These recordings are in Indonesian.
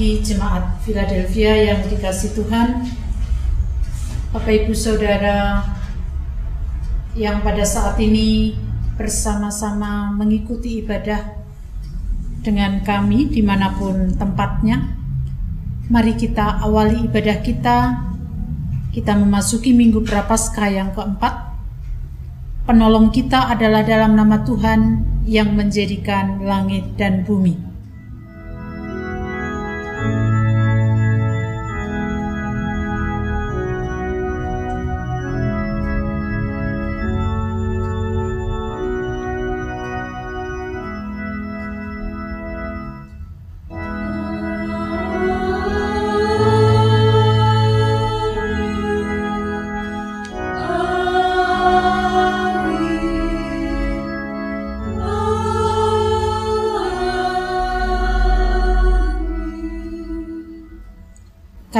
pagi jemaat Philadelphia yang dikasih Tuhan. Bapak Ibu Saudara yang pada saat ini bersama-sama mengikuti ibadah dengan kami di mana pun tempatnya Mari kita awali ibadah kita. Kita memasuki minggu Prapaskah yang keempat. Penolong kita adalah dalam nama Tuhan yang menjadikan langit dan bumi.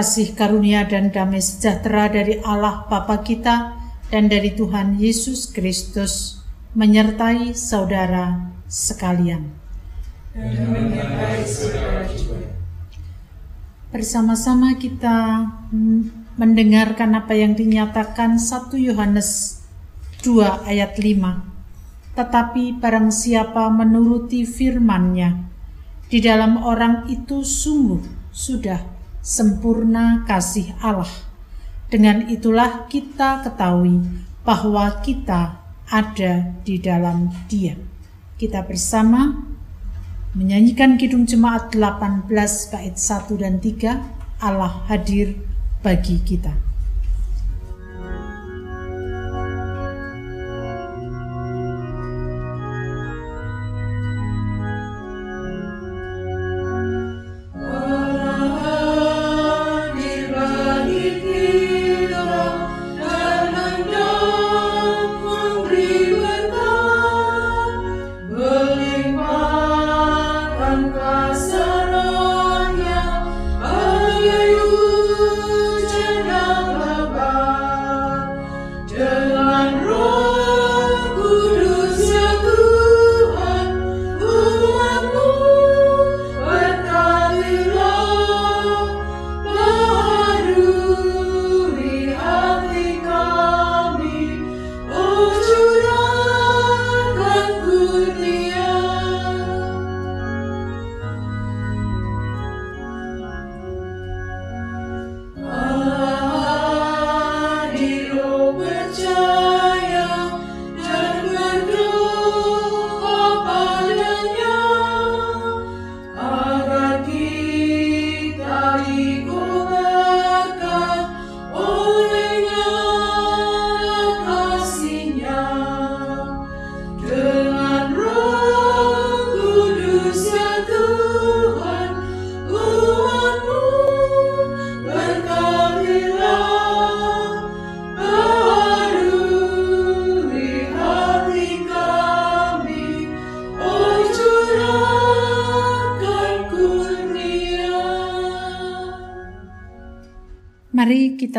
Kasih karunia dan damai sejahtera dari Allah Bapa kita dan dari Tuhan Yesus Kristus menyertai saudara sekalian. Bersama-sama kita mendengarkan apa yang dinyatakan 1 Yohanes 2 ayat 5. Tetapi barang siapa menuruti firman-Nya, di dalam orang itu sungguh sudah sempurna kasih Allah. Dengan itulah kita ketahui bahwa kita ada di dalam Dia. Kita bersama menyanyikan Kidung Jemaat 18 bait 1 dan 3 Allah hadir bagi kita.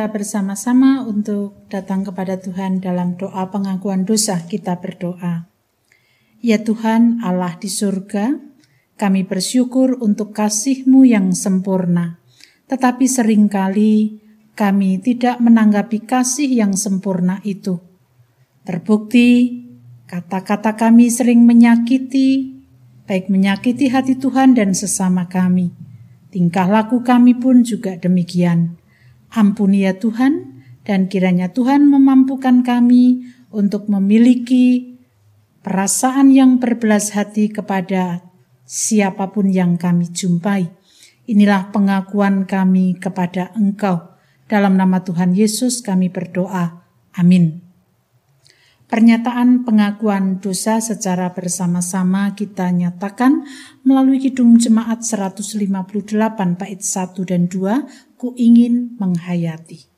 Kita bersama-sama untuk datang kepada Tuhan dalam doa pengakuan dosa kita berdoa. Ya Tuhan Allah di surga, kami bersyukur untuk kasih-Mu yang sempurna. Tetapi sering kali kami tidak menanggapi kasih yang sempurna itu. Terbukti kata-kata kami sering menyakiti, baik menyakiti hati Tuhan dan sesama kami. Tingkah laku kami pun juga demikian. Ampuni ya Tuhan, dan kiranya Tuhan memampukan kami untuk memiliki perasaan yang berbelas hati kepada siapa pun yang kami jumpai. Inilah pengakuan kami kepada Engkau. Dalam nama Tuhan Yesus kami berdoa. Amin. Pernyataan pengakuan dosa secara bersama-sama kita nyatakan melalui Kidung Jemaat 158 bait 1 dan 2 ku ingin menghayati.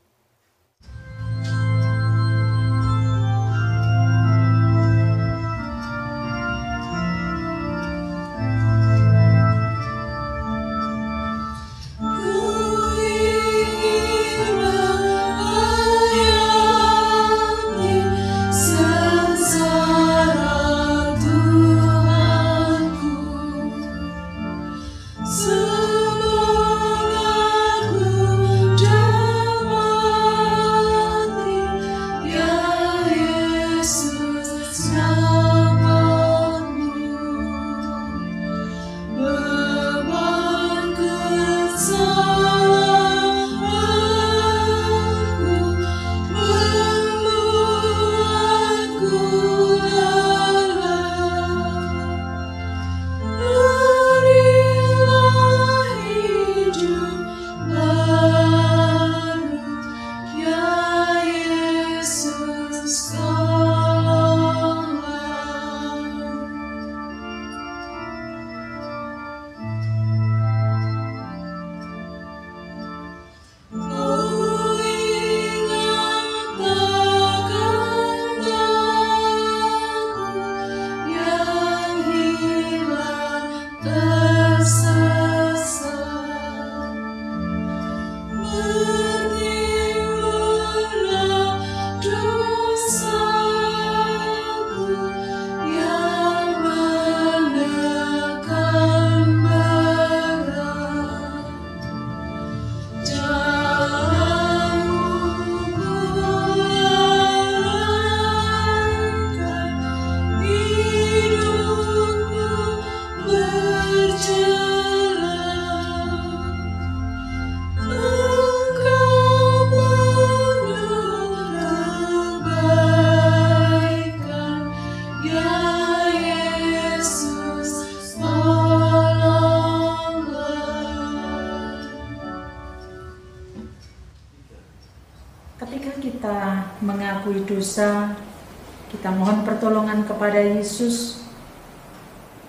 Pertolongan kepada Yesus.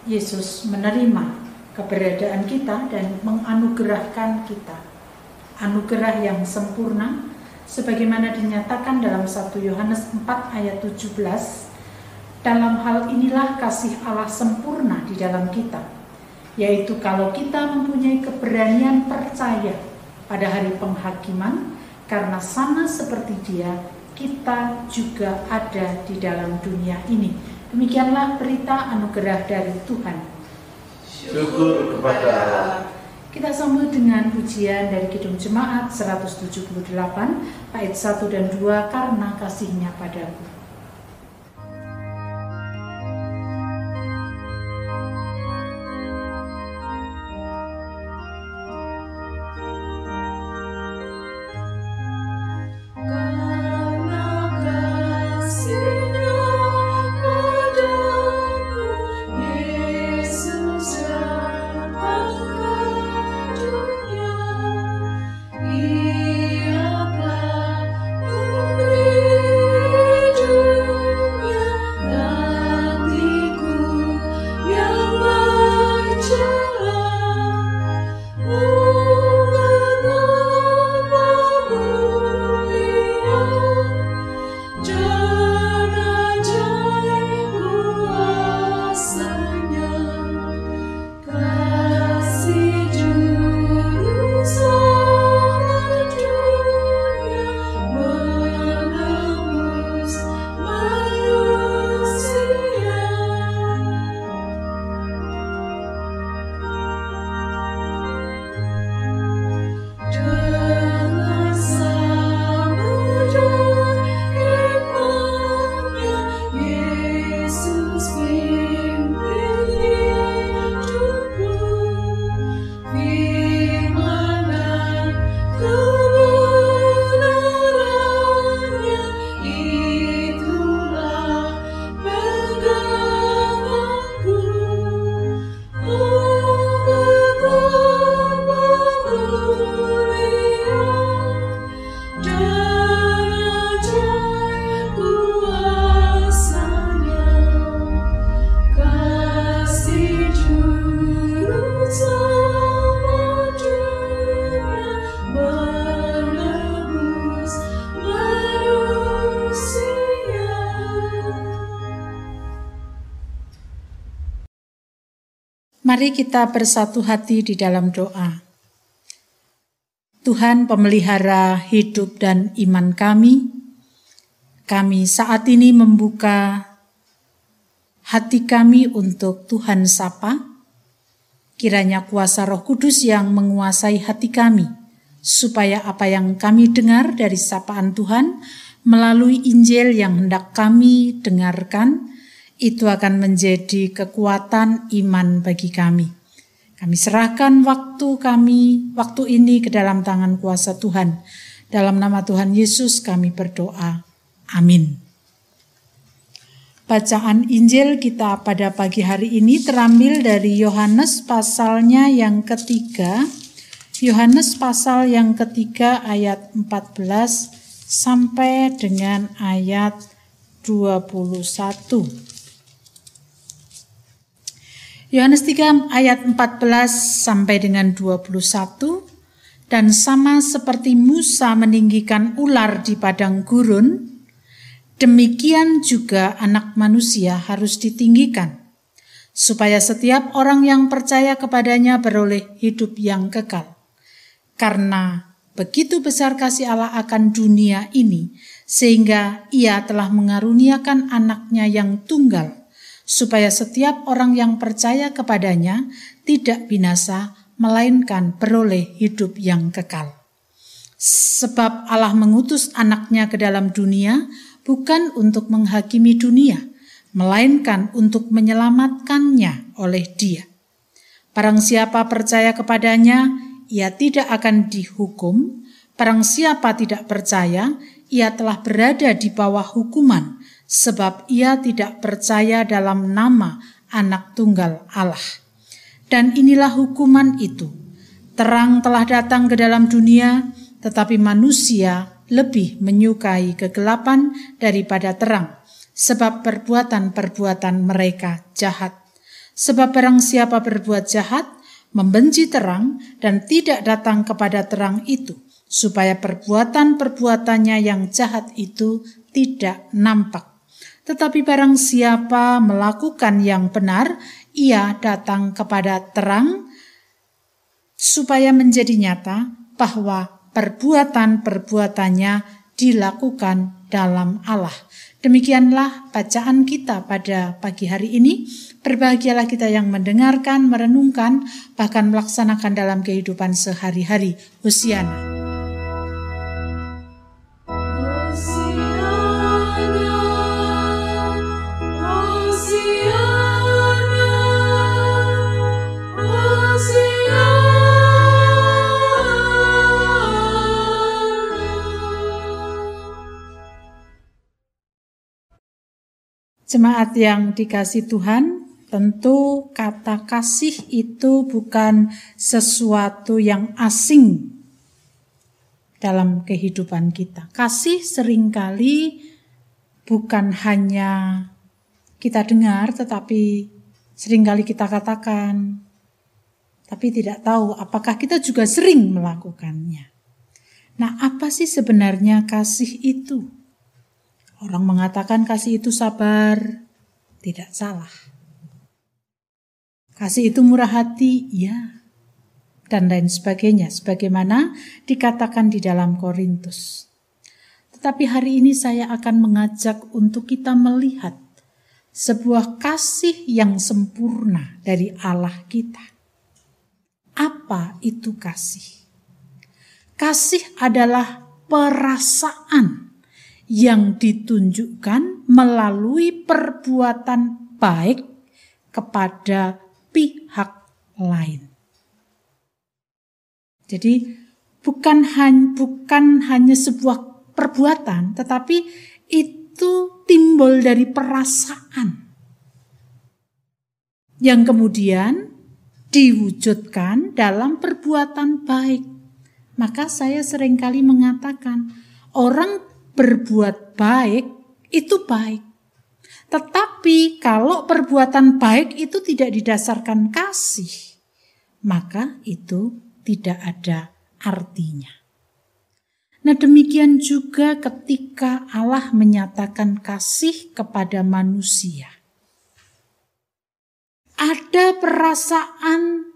Yesus menerima keberadaan kita dan menganugerahkan kita. Anugerah yang sempurna sebagaimana dinyatakan dalam 1 Yohanes 4 ayat 17. Dalam hal inilah kasih Allah sempurna di dalam kita, yaitu kalau kita mempunyai keberanian percaya pada hari penghakiman, karena sama seperti Dia, kita juga ada di dalam dunia ini. Demikianlah berita anugerah dari Tuhan. Syukur kepada Allah. Kita sambut dengan pujian dari Kidung Jemaat 178 bait 1 dan 2 karena kasihnya padaku. Mari kita bersatu hati di dalam doa. Tuhan pemelihara hidup dan iman kami, kami saat ini membuka hati kami untuk Tuhan sapa. Kiranya kuasa Roh Kudus yang menguasai hati kami, supaya apa yang kami dengar dari sapaan Tuhan melalui Injil yang hendak kami dengarkan itu akan menjadi kekuatan iman bagi kami. Kami serahkan waktu kami, waktu ini ke dalam tangan kuasa Tuhan. Dalam nama Tuhan Yesus kami berdoa. Amin. Bacaan Injil kita pada pagi hari ini terambil dari Yohanes pasalnya yang ketiga. Yohanes pasal yang ketiga ayat 14 sampai dengan ayat 21. Yohanes 3 ayat 14 sampai dengan 21 dan sama seperti Musa meninggikan ular di padang gurun demikian juga anak manusia harus ditinggikan supaya setiap orang yang percaya kepadanya beroleh hidup yang kekal. Karena begitu besar kasih Allah akan dunia ini sehingga ia telah mengaruniakan anaknya yang tunggal supaya setiap orang yang percaya kepadanya tidak binasa, melainkan beroleh hidup yang kekal. Sebab Allah mengutus anaknya ke dalam dunia bukan untuk menghakimi dunia, melainkan untuk menyelamatkannya oleh dia. Barang siapa percaya kepadanya, ia tidak akan dihukum. Barang siapa tidak percaya, ia telah berada di bawah hukuman, sebab ia tidak percaya dalam nama Anak Tunggal Allah. Dan inilah hukuman itu: terang telah datang ke dalam dunia, tetapi manusia lebih menyukai kegelapan daripada terang, sebab perbuatan-perbuatan mereka jahat. Sebab barang siapa berbuat jahat, membenci terang, dan tidak datang kepada terang itu, supaya perbuatan-perbuatannya yang jahat itu tidak nampak. Tetapi barang siapa melakukan yang benar, ia datang kepada terang, supaya menjadi nyata bahwa perbuatan-perbuatannya dilakukan dalam Allah. Demikianlah bacaan kita pada pagi hari ini. Berbahagialah kita yang mendengarkan, merenungkan, bahkan melaksanakan dalam kehidupan sehari-hari. Hosiana. Jemaat yang dikasih Tuhan, tentu kata kasih itu bukan sesuatu yang asing dalam kehidupan kita. Kasih sering kali bukan hanya kita dengar, tetapi sering kali kita katakan, tapi tidak tahu apakah kita juga sering melakukannya. Nah, apa sih sebenarnya kasih itu? Orang mengatakan kasih itu sabar, tidak salah. Kasih itu murah hati, ya. Dan lain sebagainya, sebagaimana dikatakan di dalam Korintus. Tetapi hari ini saya akan mengajak untuk kita melihat sebuah kasih yang sempurna dari Allah kita. Apa itu kasih? Kasih adalah perasaan yang ditunjukkan melalui perbuatan baik kepada pihak lain. Jadi bukan hanya bukan hanya sebuah perbuatan, tetapi itu timbul dari perasaan yang kemudian diwujudkan dalam perbuatan baik. Maka saya sering kali mengatakan orang berbuat baik itu baik. Tetapi kalau perbuatan baik itu tidak didasarkan kasih, maka itu tidak ada artinya. Nah, demikian juga ketika Allah menyatakan kasih kepada manusia. Ada perasaan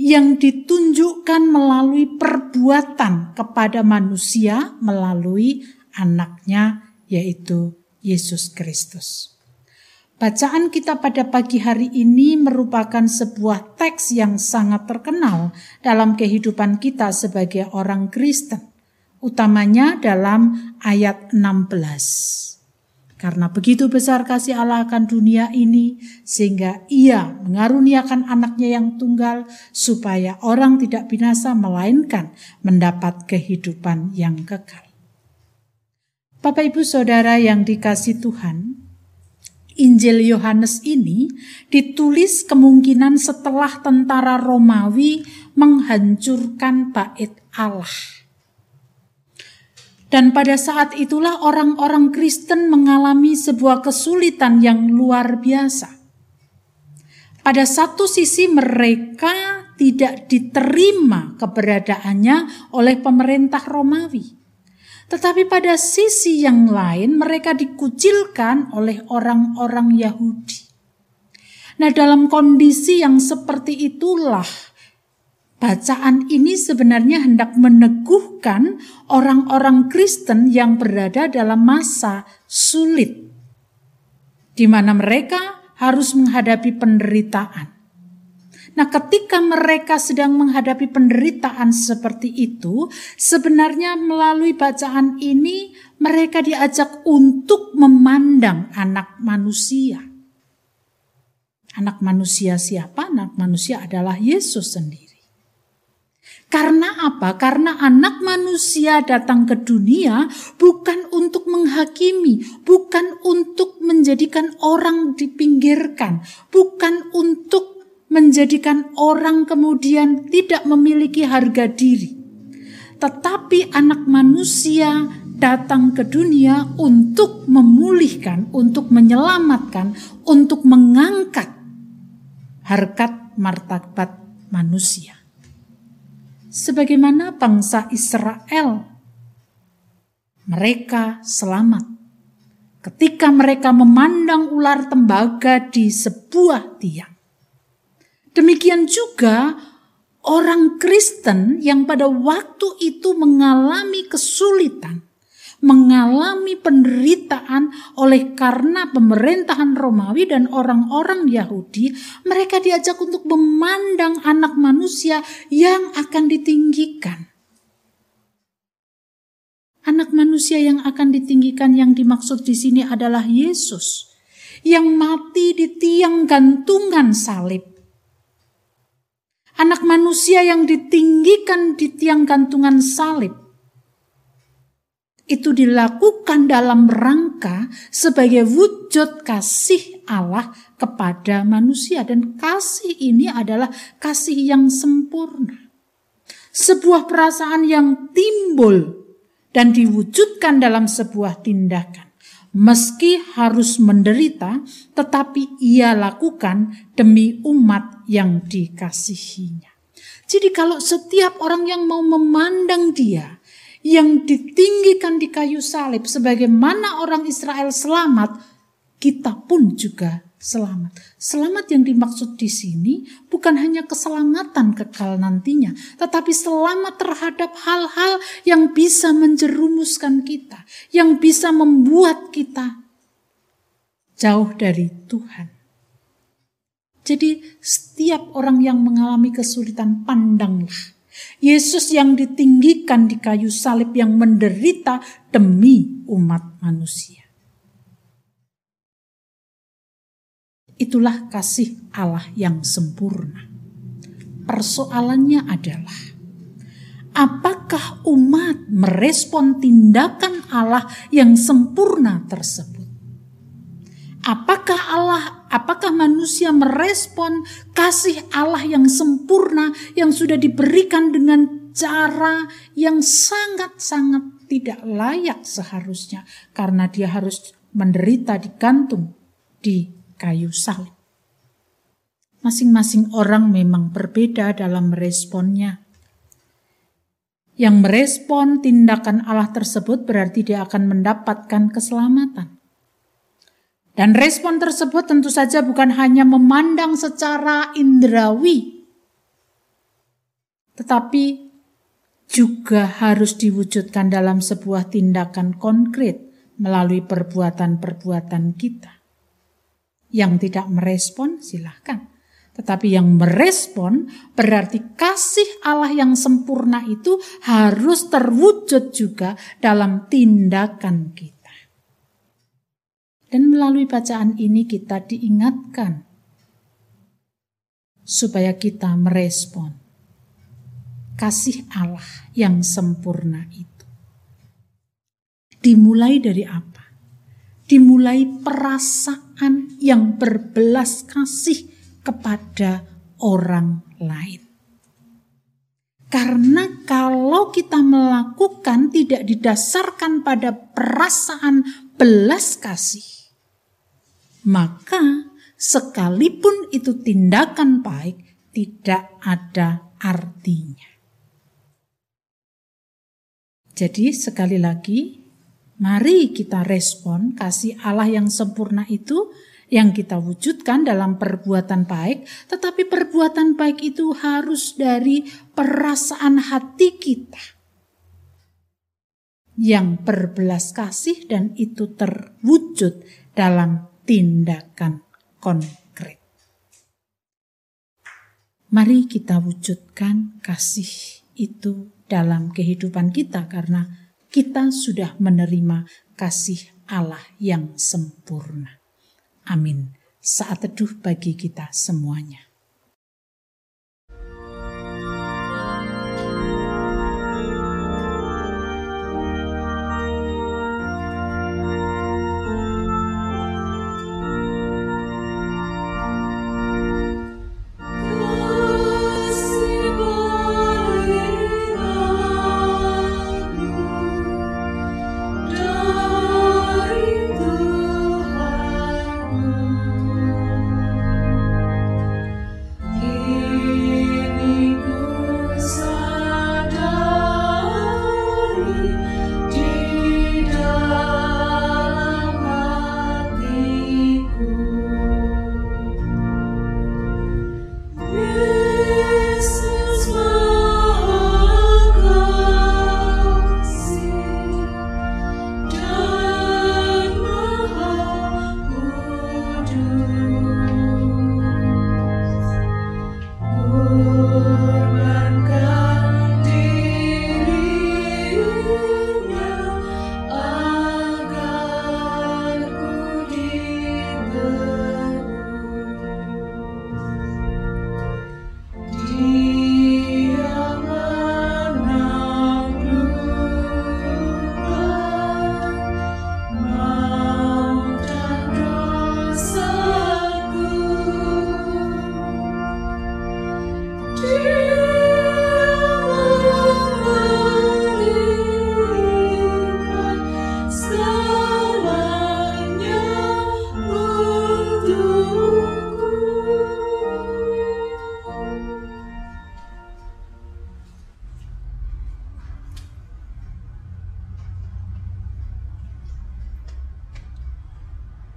yang ditunjukkan melalui perbuatan kepada manusia melalui anaknya yaitu Yesus Kristus. Bacaan kita pada pagi hari ini merupakan sebuah teks yang sangat terkenal dalam kehidupan kita sebagai orang Kristen, utamanya dalam ayat 16. Karena begitu besar kasih Allah akan dunia ini, sehingga ia mengaruniakan anaknya yang tunggal, supaya orang tidak binasa, melainkan mendapat kehidupan yang kekal. Bapak ibu saudara yang dikasih Tuhan, Injil Yohanes ini ditulis kemungkinan setelah tentara Romawi menghancurkan bait Allah dan pada saat itulah orang-orang Kristen mengalami sebuah kesulitan yang luar biasa. Pada satu sisi mereka tidak diterima keberadaannya oleh pemerintah Romawi. Tetapi pada sisi yang lain mereka dikucilkan oleh orang-orang Yahudi. Nah, dalam kondisi yang seperti itulah Bacaan ini sebenarnya hendak meneguhkan orang-orang Kristen yang berada dalam masa sulit, di mana mereka harus menghadapi penderitaan. Nah, ketika mereka sedang menghadapi penderitaan seperti itu, sebenarnya melalui bacaan ini mereka diajak untuk memandang anak manusia. Anak manusia siapa? Anak manusia adalah Yesus sendiri. Karena apa? Karena anak manusia datang ke dunia bukan untuk menghakimi, bukan untuk menjadikan orang dipinggirkan, bukan untuk menjadikan orang kemudian tidak memiliki harga diri. tetapi anak manusia datang ke dunia untuk memulihkan, untuk menyelamatkan, untuk mengangkat harkat martabat manusia. Sebagaimana bangsa Israel, mereka selamat ketika mereka memandang ular tembaga di sebuah tiang. Demikian juga orang Kristen yang pada waktu itu mengalami kesulitan, mengalami penderitaan oleh karena pemerintahan Romawi dan orang-orang Yahudi, mereka diajak untuk memandang anak manusia yang akan ditinggikan. Anak manusia yang akan ditinggikan yang dimaksud di sini adalah Yesus yang mati di tiang gantungan salib anak manusia yang ditinggikan di tiang gantungan salib itu dilakukan dalam rangka sebagai wujud kasih Allah kepada manusia dan kasih ini adalah kasih yang sempurna. Sebuah perasaan yang timbul dan diwujudkan dalam sebuah tindakan. Meski harus menderita, tetapi ia lakukan demi umat yang dikasihinya. Jadi kalau setiap orang yang mau memandang dia, yang ditinggikan di kayu salib sebagaimana orang Israel selamat, kita pun juga selamat. Selamat yang dimaksud di sini bukan hanya keselamatan kekal nantinya, tetapi selamat terhadap hal-hal yang bisa menjerumuskan kita, yang bisa membuat kita jauh dari Tuhan. Jadi setiap orang yang mengalami kesulitan pandanglah Yesus yang ditinggikan di kayu salib yang menderita demi umat manusia. Itulah kasih Allah yang sempurna. Persoalannya adalah apakah umat merespon tindakan Allah yang sempurna tersebut? Apakah Allah, apakah manusia merespon kasih Allah yang sempurna yang sudah diberikan dengan cara yang sangat-sangat tidak layak seharusnya karena dia harus menderita digantung di kayu salib. Masing-masing orang memang berbeda dalam meresponnya. Yang merespon tindakan Allah tersebut berarti dia akan mendapatkan keselamatan. Dan respon tersebut tentu saja bukan hanya memandang secara indrawi, tetapi juga harus diwujudkan dalam sebuah tindakan konkret melalui perbuatan-perbuatan kita. Yang tidak merespon, silahkan. Tetapi yang merespon berarti kasih Allah yang sempurna itu harus terwujud juga dalam tindakan kita. Dan melalui bacaan ini kita diingatkan supaya kita merespon kasih Allah yang sempurna itu. Dimulai dari apa? Dimulai perasaan yang berbelas kasih kepada orang lain. Karena kalau kita melakukan tidak didasarkan pada perasaan belas kasih, maka sekalipun itu tindakan baik tidak ada artinya. Jadi sekali lagi, mari kita respon kasih Allah yang sempurna itu yang kita wujudkan dalam perbuatan baik, tetapi perbuatan baik itu harus dari perasaan hati kita yang berbelas kasih dan itu terwujud dalam tindakan konkret. Mari kita wujudkan kasih itu dalam kehidupan kita karena kita sudah menerima kasih Allah yang sempurna. Amin. Saat teduh bagi kita semuanya.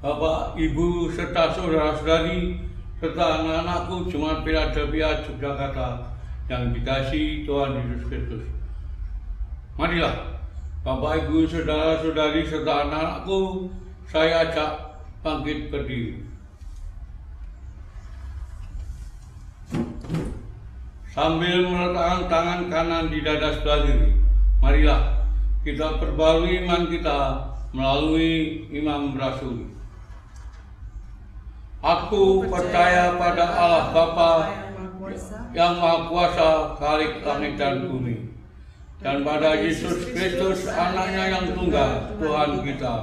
Bapak, Ibu, serta saudara-saudari, serta anak-anakku Jemaat Philadelphia Yogyakarta yang dikasih Tuhan Yesus Kristus. Marilah, Bapak, Ibu, saudara-saudari, serta anak-anakku, saya ajak bangkit berdiri. Sambil meletakkan tangan kanan di dada sebelah kiri, marilah kita perbarui iman kita melalui Imam Rasul. Aku percaya pada Allah Bapa yang Maha Kuasa, Khalik langit dan bumi, dan pada Yesus Kristus anaknya yang tunggal, Tuhan kita,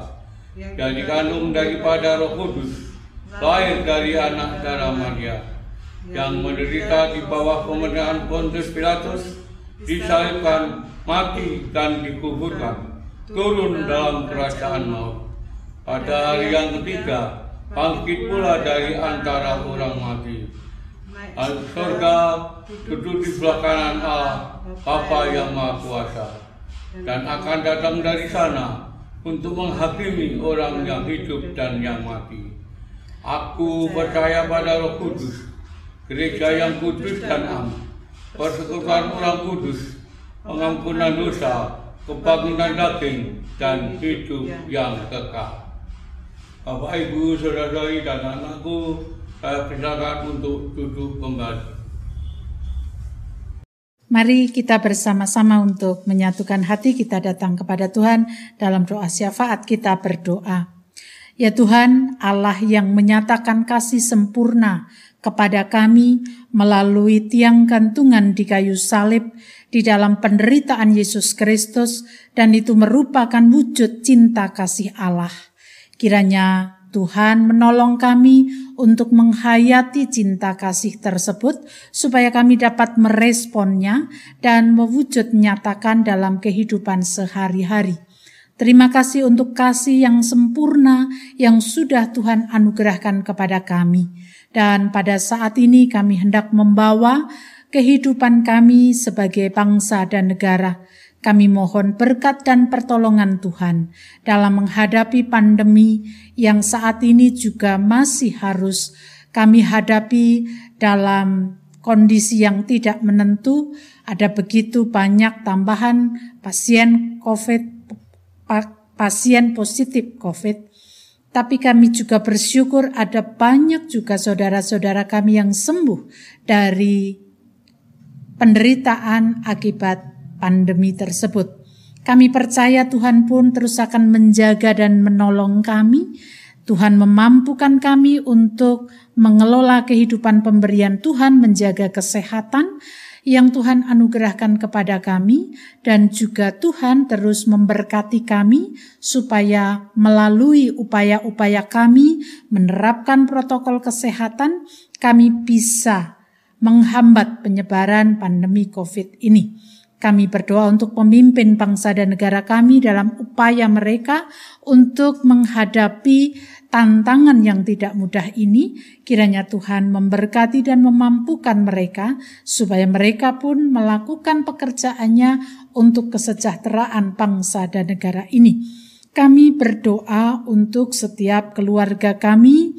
yang dikandung daripada Roh Kudus, lahir dari anak darah Maria, yang menderita di bawah pemerintahan Pontius Pilatus, disalibkan, mati dan dikuburkan, turun dalam kerajaan maut. Pada hari yang ketiga, bangkit pula dari antara orang mati. Surga duduk di sebelah kanan Allah, Bapa yang Maha Kuasa, dan akan datang dari sana untuk menghakimi orang yang hidup dan yang mati. Aku percaya pada Roh Kudus, gereja yang kudus dan am, persekutuan orang kudus, pengampunan dosa, kebangkitan daging, dan hidup yang kekal. Bapak, Ibu, Saudara-saudari, dan anakku, saya persilakan untuk duduk kembali. Mari kita bersama-sama untuk menyatukan hati kita datang kepada Tuhan dalam doa syafaat kita berdoa. Ya Tuhan, Allah yang menyatakan kasih sempurna kepada kami melalui tiang gantungan di kayu salib di dalam penderitaan Yesus Kristus dan itu merupakan wujud cinta kasih Allah. Kiranya Tuhan menolong kami untuk menghayati cinta kasih tersebut supaya kami dapat meresponnya dan mewujud nyatakan dalam kehidupan sehari-hari. Terima kasih untuk kasih yang sempurna yang sudah Tuhan anugerahkan kepada kami. Dan pada saat ini kami hendak membawa kehidupan kami sebagai bangsa dan negara kami mohon berkat dan pertolongan Tuhan dalam menghadapi pandemi yang saat ini juga masih harus kami hadapi dalam kondisi yang tidak menentu. Ada begitu banyak tambahan pasien COVID, pasien positif COVID. Tapi kami juga bersyukur ada banyak juga saudara-saudara kami yang sembuh dari penderitaan akibat pandemi tersebut. Kami percaya Tuhan pun terus akan menjaga dan menolong kami. Tuhan memampukan kami untuk mengelola kehidupan pemberian Tuhan, menjaga kesehatan yang Tuhan anugerahkan kepada kami, dan juga Tuhan terus memberkati kami supaya melalui upaya-upaya kami menerapkan protokol kesehatan, kami bisa menghambat penyebaran pandemi COVID ini. Kami berdoa untuk pemimpin bangsa dan negara kami dalam upaya mereka untuk menghadapi tantangan yang tidak mudah ini. Kiranya Tuhan memberkati dan memampukan mereka supaya mereka pun melakukan pekerjaannya untuk kesejahteraan bangsa dan negara ini. Kami berdoa untuk setiap keluarga kami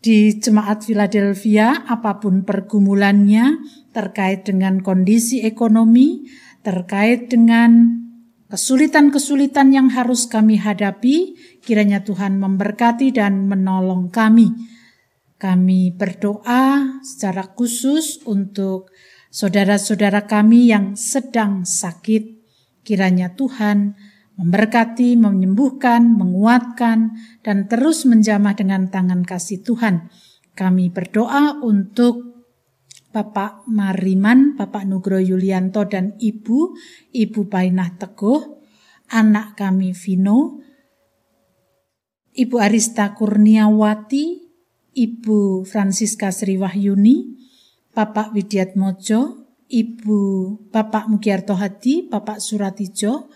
di jemaat Philadelphia apa pun pergumulannya terkait dengan kondisi ekonomi, terkait dengan kesulitan-kesulitan yang harus kami hadapi, kiranya Tuhan memberkati dan menolong kami. Kami berdoa secara khusus untuk saudara-saudara kami yang sedang sakit. Kiranya Tuhan memberkati, menyembuhkan, menguatkan, dan terus menjamah dengan tangan kasih Tuhan. Kami berdoa untuk Bapak Mariman, Bapak Nugro Yulianto dan Ibu, Ibu Painah Teguh, anak kami Vino, Ibu Arista Kurniawati, Ibu Francisca Sri Wahyuni, Bapak Widiat Mojo, Ibu Bapak Mugiarto Hadi, Bapak Suratijo,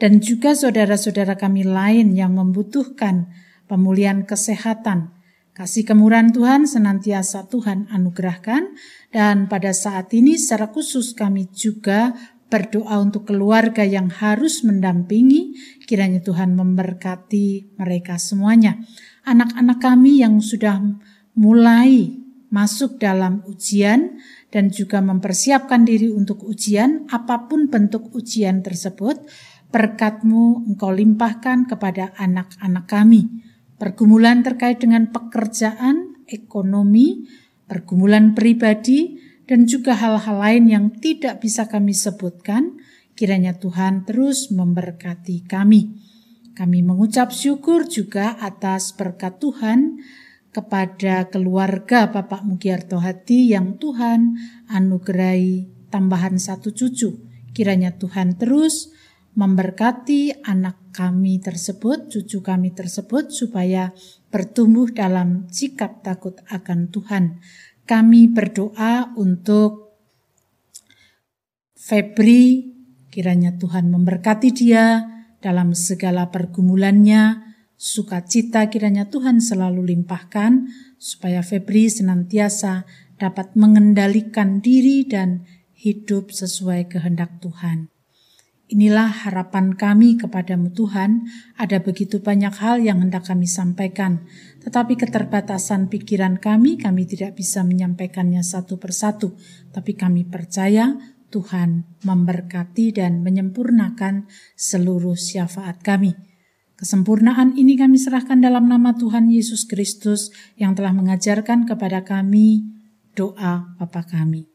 dan juga saudara-saudara kami lain yang membutuhkan pemulihan kesehatan, Kasih kemurahan Tuhan senantiasa Tuhan anugerahkan dan pada saat ini secara khusus kami juga berdoa untuk keluarga yang harus mendampingi. Kiranya Tuhan memberkati mereka semuanya. Anak-anak kami yang sudah mulai masuk dalam ujian dan juga mempersiapkan diri untuk ujian, apa pun bentuk ujian tersebut, berkatmu engkau limpahkan kepada anak-anak kami. Pergumulan terkait dengan pekerjaan, ekonomi, pergumulan pribadi, dan juga hal-hal lain yang tidak bisa kami sebutkan, Kiranya Tuhan terus memberkati kami. Kami mengucap syukur juga atas berkat Tuhan kepada keluarga Bapak Mugiarto Hati yang Tuhan anugerahi tambahan satu cucu. Kiranya Tuhan terus memberkati anak kami tersebut, cucu kami tersebut, supaya bertumbuh dalam sikap takut akan Tuhan. Kami berdoa untuk Febri Kiranya Tuhan memberkati dia dalam segala pergumulannya, sukacita kiranya Tuhan selalu limpahkan supaya Febri senantiasa dapat mengendalikan diri dan hidup sesuai kehendak Tuhan. Inilah harapan kami kepadamu Tuhan, ada begitu banyak hal yang hendak kami sampaikan, tetapi keterbatasan pikiran kami, kami tidak bisa menyampaikannya satu persatu, tapi kami percaya Tuhan memberkati dan menyempurnakan seluruh syafaat kami. Kesempurnaan ini kami serahkan dalam nama Tuhan Yesus Kristus yang telah mengajarkan kepada kami doa Bapa kami.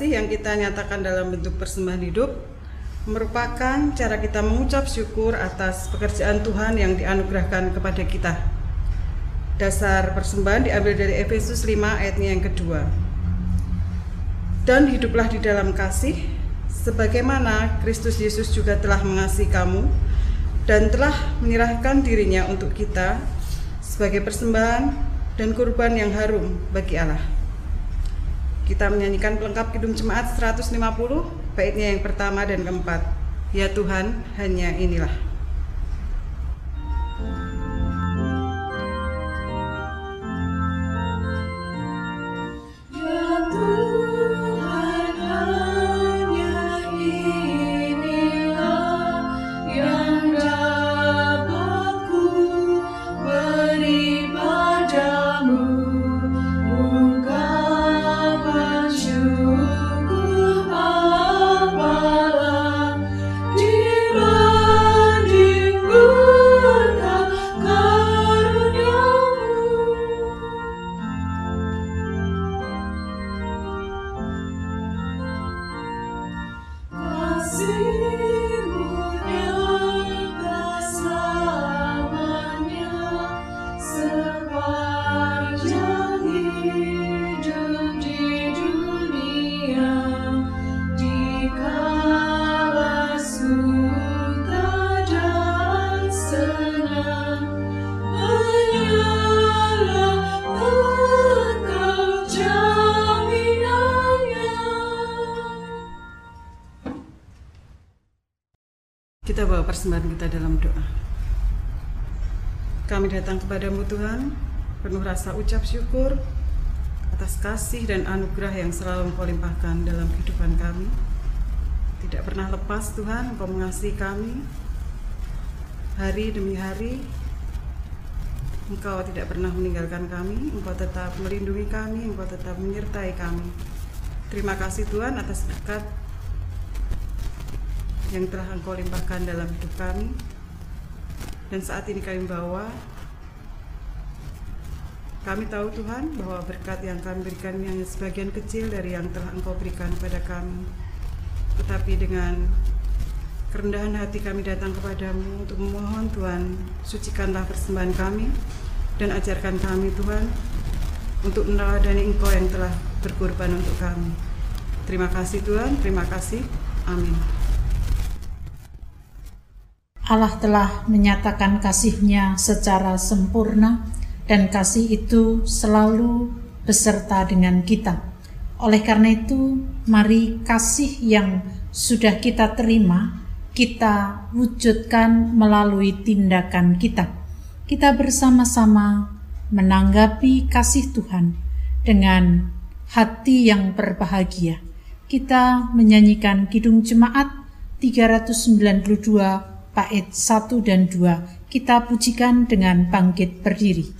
Kasih yang kita nyatakan dalam bentuk persembahan hidup merupakan cara kita mengucap syukur atas pekerjaan Tuhan yang dianugerahkan kepada kita. Dasar persembahan diambil dari Efesus 5 ayatnya yang kedua. Dan hiduplah di dalam kasih, sebagaimana Kristus Yesus juga telah mengasihi kamu dan telah menyerahkan dirinya untuk kita sebagai persembahan dan kurban yang harum bagi Allah. Kita menyanyikan pelengkap Kidung Jemaat 150, baitnya yang pertama dan keempat. Ya Tuhan, hanya inilah. Persembahan kita dalam doa. Kami datang kepadamu Tuhan, penuh rasa ucap syukur atas kasih dan anugerah yang selalu Engkau limpahkan dalam kehidupan kami. Tidak pernah lepas Tuhan, Engkau mengasihi kami hari demi hari. Engkau tidak pernah meninggalkan kami, Engkau tetap melindungi kami, Engkau tetap menyertai kami. Terima kasih Tuhan atas berkat yang telah Engkau limpahkan dalam hidup kami. Dan saat ini kami bawa kami tahu Tuhan bahwa berkat yang kami berikan hanya sebagian kecil dari yang telah Engkau berikan kepada kami. Tetapi dengan kerendahan hati kami datang kepadamu untuk memohon Tuhan, sucikanlah persembahan kami dan ajarkan kami Tuhan untuk meneladani Engkau yang telah berkorban untuk kami. Terima kasih Tuhan, terima kasih. Amin. Allah telah menyatakan kasihnya secara sempurna dan kasih itu selalu beserta dengan kita. Oleh karena itu, mari kasih yang sudah kita terima, kita wujudkan melalui tindakan kita. Kita bersama-sama menanggapi kasih Tuhan dengan hati yang berbahagia. Kita menyanyikan Kidung Jemaat 392 bait 1 dan 2. Kita pujikan dengan bangkit berdiri.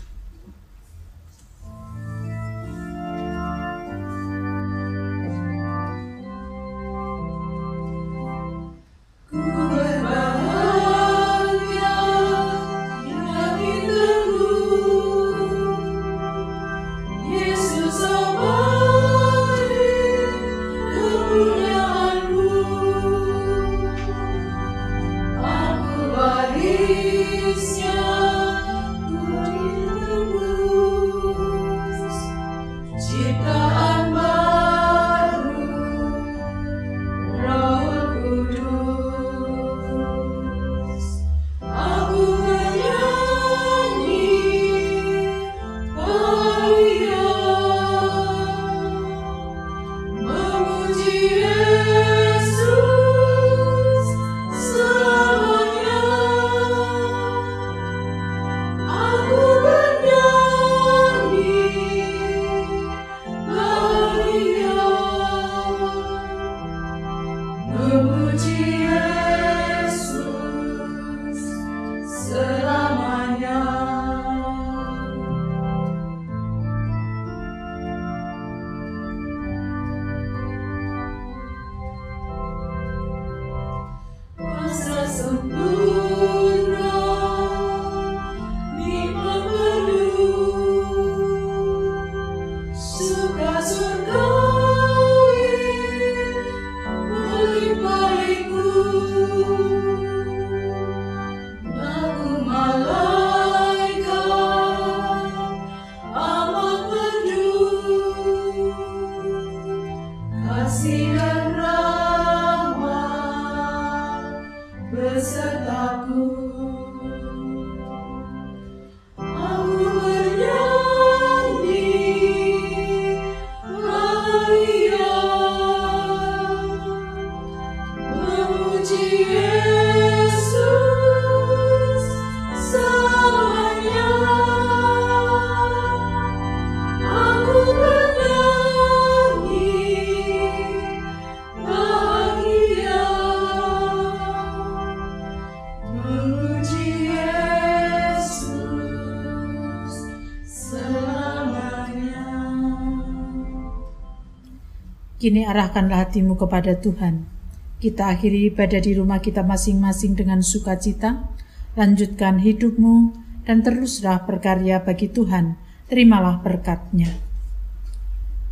Kini arahkanlah hatimu kepada Tuhan. Kita akhiri ibadah di rumah kita masing-masing dengan sukacita. Lanjutkan hidupmu dan teruslah berkarya bagi Tuhan. Terimalah berkatnya.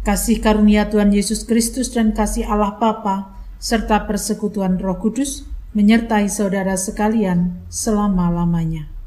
Kasih karunia Tuhan Yesus Kristus dan kasih Allah Bapa serta persekutuan Roh Kudus menyertai saudara sekalian selama-lamanya.